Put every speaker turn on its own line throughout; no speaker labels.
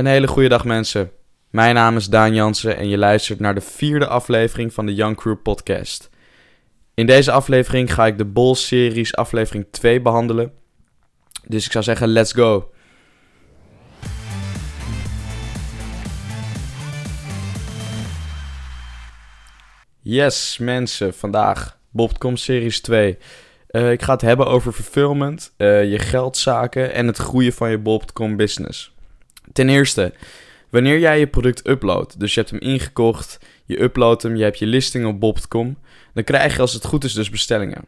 Een hele goede dag mensen. Mijn naam is Daan Jansen en je luistert naar de vierde aflevering van de Young Crew podcast. In deze aflevering ga ik de Bol series aflevering 2 behandelen. Dus ik zou zeggen, let's go. Yes mensen, vandaag Bob.com series 2. Eh, ik ga het hebben over fulfillment, eh, je geldzaken en het groeien van je Bob.com business. Ten eerste, wanneer jij je product uploadt, dus je hebt hem ingekocht, je uploadt hem, je hebt je listing op Bob.com, dan krijg je als het goed is dus bestellingen.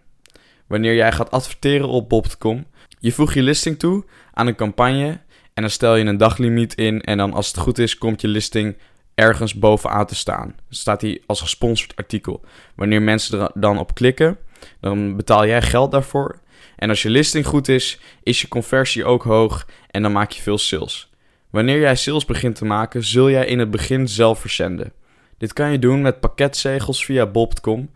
Wanneer jij gaat adverteren op Bob.com, je voegt je listing toe aan een campagne en dan stel je een daglimiet in en dan als het goed is komt je listing ergens bovenaan te staan. Dan staat hij als gesponsord artikel. Wanneer mensen er dan op klikken, dan betaal jij geld daarvoor. En als je listing goed is, is je conversie ook hoog en dan maak je veel sales. Wanneer jij sales begint te maken, zul jij in het begin zelf verzenden. Dit kan je doen met pakketzegels via bob.com.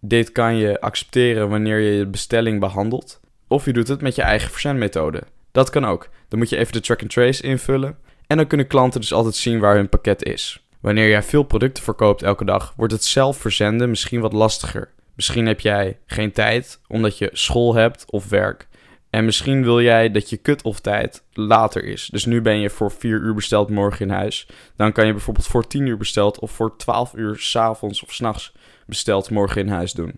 Dit kan je accepteren wanneer je je bestelling behandelt. Of je doet het met je eigen verzendmethode. Dat kan ook. Dan moet je even de track and trace invullen. En dan kunnen klanten dus altijd zien waar hun pakket is. Wanneer jij veel producten verkoopt elke dag, wordt het zelf verzenden misschien wat lastiger. Misschien heb jij geen tijd omdat je school hebt of werk. En misschien wil jij dat je cut-off tijd later is. Dus nu ben je voor 4 uur besteld morgen in huis. Dan kan je bijvoorbeeld voor 10 uur besteld of voor 12 uur s'avonds of s'nachts besteld morgen in huis doen.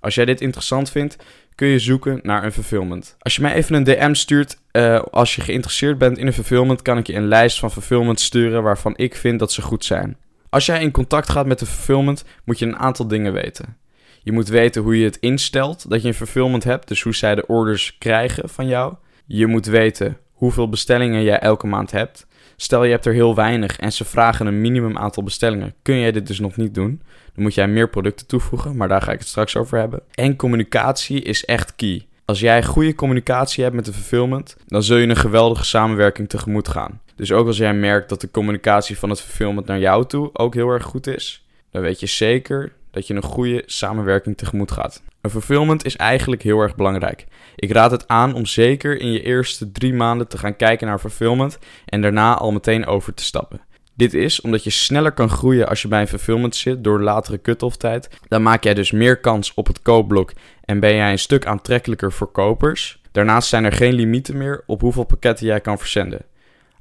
Als jij dit interessant vindt, kun je zoeken naar een fulfillment. Als je mij even een DM stuurt, uh, als je geïnteresseerd bent in een fulfillment, kan ik je een lijst van fulfillments sturen waarvan ik vind dat ze goed zijn. Als jij in contact gaat met de fulfillment, moet je een aantal dingen weten. Je moet weten hoe je het instelt dat je een fulfillment hebt, dus hoe zij de orders krijgen van jou. Je moet weten hoeveel bestellingen jij elke maand hebt. Stel je hebt er heel weinig en ze vragen een minimum aantal bestellingen, kun jij dit dus nog niet doen. Dan moet jij meer producten toevoegen, maar daar ga ik het straks over hebben. En communicatie is echt key. Als jij goede communicatie hebt met de fulfillment, dan zul je een geweldige samenwerking tegemoet gaan. Dus ook als jij merkt dat de communicatie van het fulfillment naar jou toe ook heel erg goed is, dan weet je zeker dat je een goede samenwerking tegemoet gaat. Een fulfillment is eigenlijk heel erg belangrijk. Ik raad het aan om zeker in je eerste drie maanden te gaan kijken naar fulfillment en daarna al meteen over te stappen. Dit is omdat je sneller kan groeien als je bij een fulfillment zit door latere cut-off tijd. Dan maak jij dus meer kans op het koopblok en ben jij een stuk aantrekkelijker voor kopers. Daarnaast zijn er geen limieten meer op hoeveel pakketten jij kan verzenden.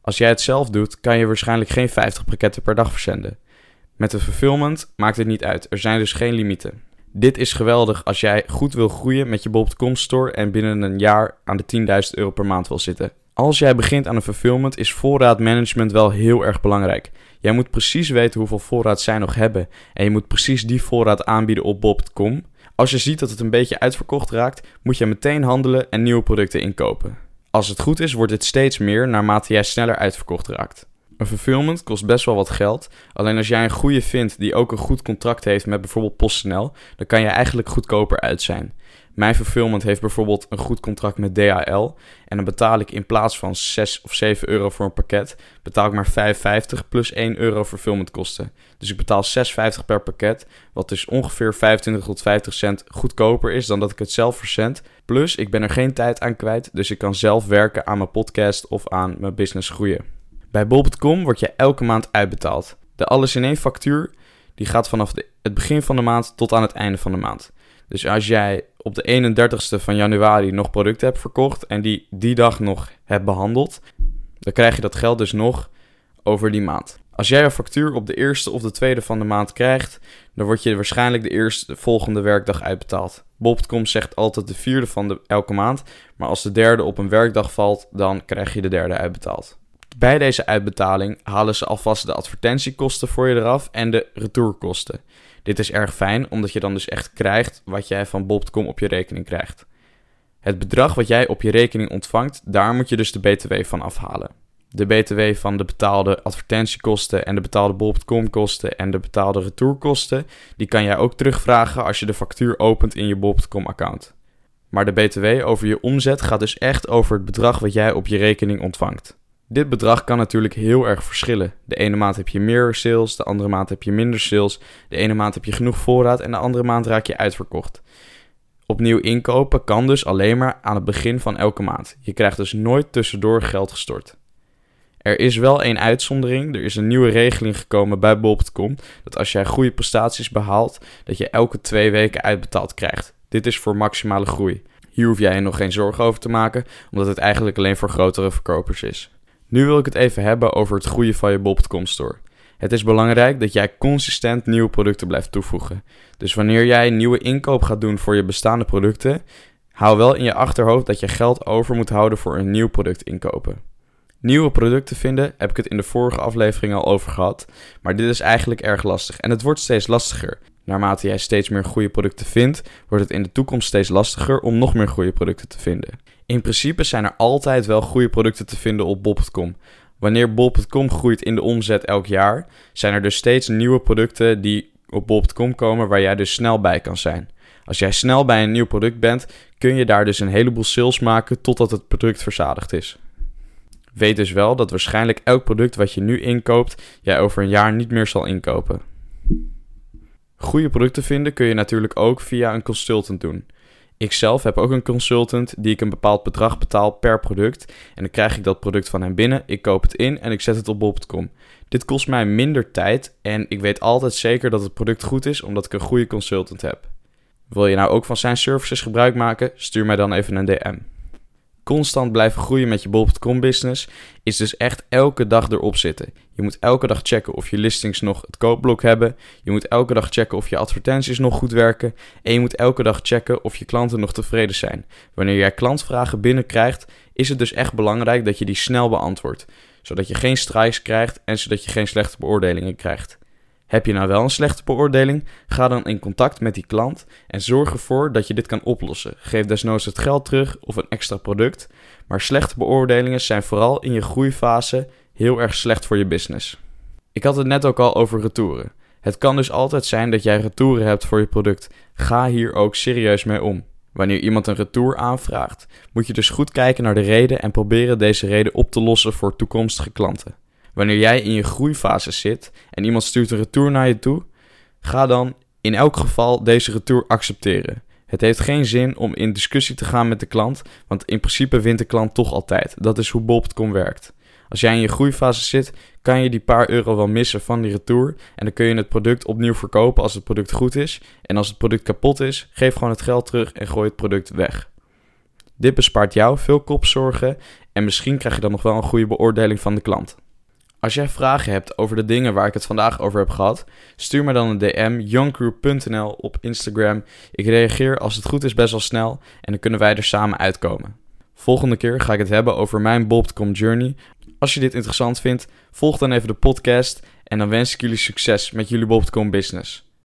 Als jij het zelf doet, kan je waarschijnlijk geen 50 pakketten per dag verzenden. Met de fulfillment maakt het niet uit, er zijn dus geen limieten. Dit is geweldig als jij goed wil groeien met je Bob.com store en binnen een jaar aan de 10.000 euro per maand wil zitten. Als jij begint aan een fulfillment is voorraadmanagement wel heel erg belangrijk. Jij moet precies weten hoeveel voorraad zij nog hebben en je moet precies die voorraad aanbieden op bob.com. Als je ziet dat het een beetje uitverkocht raakt, moet je meteen handelen en nieuwe producten inkopen. Als het goed is, wordt dit steeds meer naarmate jij sneller uitverkocht raakt. Een fulfillment kost best wel wat geld. Alleen als jij een goede vindt die ook een goed contract heeft met bijvoorbeeld PostNL, dan kan je eigenlijk goedkoper uit zijn. Mijn fulfillment heeft bijvoorbeeld een goed contract met DHL. En dan betaal ik in plaats van 6 of 7 euro voor een pakket, betaal ik maar 5,50 plus 1 euro fulfillmentkosten. Dus ik betaal 6,50 per pakket, wat dus ongeveer 25 tot 50 cent goedkoper is dan dat ik het zelf verzend. Plus, ik ben er geen tijd aan kwijt, dus ik kan zelf werken aan mijn podcast of aan mijn business groeien. Bij bol.com word je elke maand uitbetaald. De alles in één factuur die gaat vanaf het begin van de maand tot aan het einde van de maand. Dus als jij op de 31ste van januari nog producten hebt verkocht en die die dag nog hebt behandeld, dan krijg je dat geld dus nog over die maand. Als jij een factuur op de eerste of de tweede van de maand krijgt, dan word je waarschijnlijk de eerste volgende werkdag uitbetaald. Bob.com zegt altijd de vierde van de, elke maand, maar als de derde op een werkdag valt, dan krijg je de derde uitbetaald. Bij deze uitbetaling halen ze alvast de advertentiekosten voor je eraf en de retourkosten. Dit is erg fijn, omdat je dan dus echt krijgt wat jij van Bob.com op je rekening krijgt. Het bedrag wat jij op je rekening ontvangt, daar moet je dus de BTW van afhalen. De BTW van de betaalde advertentiekosten en de betaalde Bob.com kosten en de betaalde retourkosten, die kan jij ook terugvragen als je de factuur opent in je Bob.com account. Maar de BTW over je omzet gaat dus echt over het bedrag wat jij op je rekening ontvangt. Dit bedrag kan natuurlijk heel erg verschillen. De ene maand heb je meer sales, de andere maand heb je minder sales. De ene maand heb je genoeg voorraad en de andere maand raak je uitverkocht. Opnieuw inkopen kan dus alleen maar aan het begin van elke maand. Je krijgt dus nooit tussendoor geld gestort. Er is wel één uitzondering. Er is een nieuwe regeling gekomen bij Bob.com. Dat als jij goede prestaties behaalt, dat je elke twee weken uitbetaald krijgt. Dit is voor maximale groei. Hier hoef jij je nog geen zorgen over te maken, omdat het eigenlijk alleen voor grotere verkopers is. Nu wil ik het even hebben over het groeien van je Bob.com store. Het is belangrijk dat jij consistent nieuwe producten blijft toevoegen. Dus wanneer jij nieuwe inkoop gaat doen voor je bestaande producten, hou wel in je achterhoofd dat je geld over moet houden voor een nieuw product inkopen. Nieuwe producten vinden heb ik het in de vorige aflevering al over gehad, maar dit is eigenlijk erg lastig en het wordt steeds lastiger. Naarmate jij steeds meer goede producten vindt, wordt het in de toekomst steeds lastiger om nog meer goede producten te vinden. In principe zijn er altijd wel goede producten te vinden op bob.com. Wanneer bob.com groeit in de omzet elk jaar, zijn er dus steeds nieuwe producten die op bob.com komen waar jij dus snel bij kan zijn. Als jij snel bij een nieuw product bent, kun je daar dus een heleboel sales maken totdat het product verzadigd is. Weet dus wel dat waarschijnlijk elk product wat je nu inkoopt, jij over een jaar niet meer zal inkopen. Goede producten vinden kun je natuurlijk ook via een consultant doen. Ik zelf heb ook een consultant die ik een bepaald bedrag betaal per product. En dan krijg ik dat product van hem binnen, ik koop het in en ik zet het op bob.com. Dit kost mij minder tijd en ik weet altijd zeker dat het product goed is omdat ik een goede consultant heb. Wil je nou ook van zijn services gebruik maken? Stuur mij dan even een DM constant blijven groeien met je bol.com business is dus echt elke dag erop zitten. Je moet elke dag checken of je listings nog het koopblok hebben. Je moet elke dag checken of je advertenties nog goed werken. En je moet elke dag checken of je klanten nog tevreden zijn. Wanneer jij klantvragen binnenkrijgt, is het dus echt belangrijk dat je die snel beantwoordt. Zodat je geen strikes krijgt en zodat je geen slechte beoordelingen krijgt. Heb je nou wel een slechte beoordeling? Ga dan in contact met die klant en zorg ervoor dat je dit kan oplossen. Geef desnoods het geld terug of een extra product. Maar slechte beoordelingen zijn vooral in je groeifase heel erg slecht voor je business. Ik had het net ook al over retouren. Het kan dus altijd zijn dat jij retouren hebt voor je product. Ga hier ook serieus mee om. Wanneer iemand een retour aanvraagt, moet je dus goed kijken naar de reden en proberen deze reden op te lossen voor toekomstige klanten. Wanneer jij in je groeifase zit en iemand stuurt een retour naar je toe, ga dan in elk geval deze retour accepteren. Het heeft geen zin om in discussie te gaan met de klant, want in principe wint de klant toch altijd. Dat is hoe Bob.com werkt. Als jij in je groeifase zit, kan je die paar euro wel missen van die retour. En dan kun je het product opnieuw verkopen als het product goed is. En als het product kapot is, geef gewoon het geld terug en gooi het product weg. Dit bespaart jou veel kopzorgen en misschien krijg je dan nog wel een goede beoordeling van de klant. Als jij vragen hebt over de dingen waar ik het vandaag over heb gehad, stuur me dan een DM youngcrew.nl op Instagram. Ik reageer als het goed is best wel snel en dan kunnen wij er samen uitkomen. Volgende keer ga ik het hebben over mijn Bob.com journey. Als je dit interessant vindt, volg dan even de podcast en dan wens ik jullie succes met jullie Bob.com business.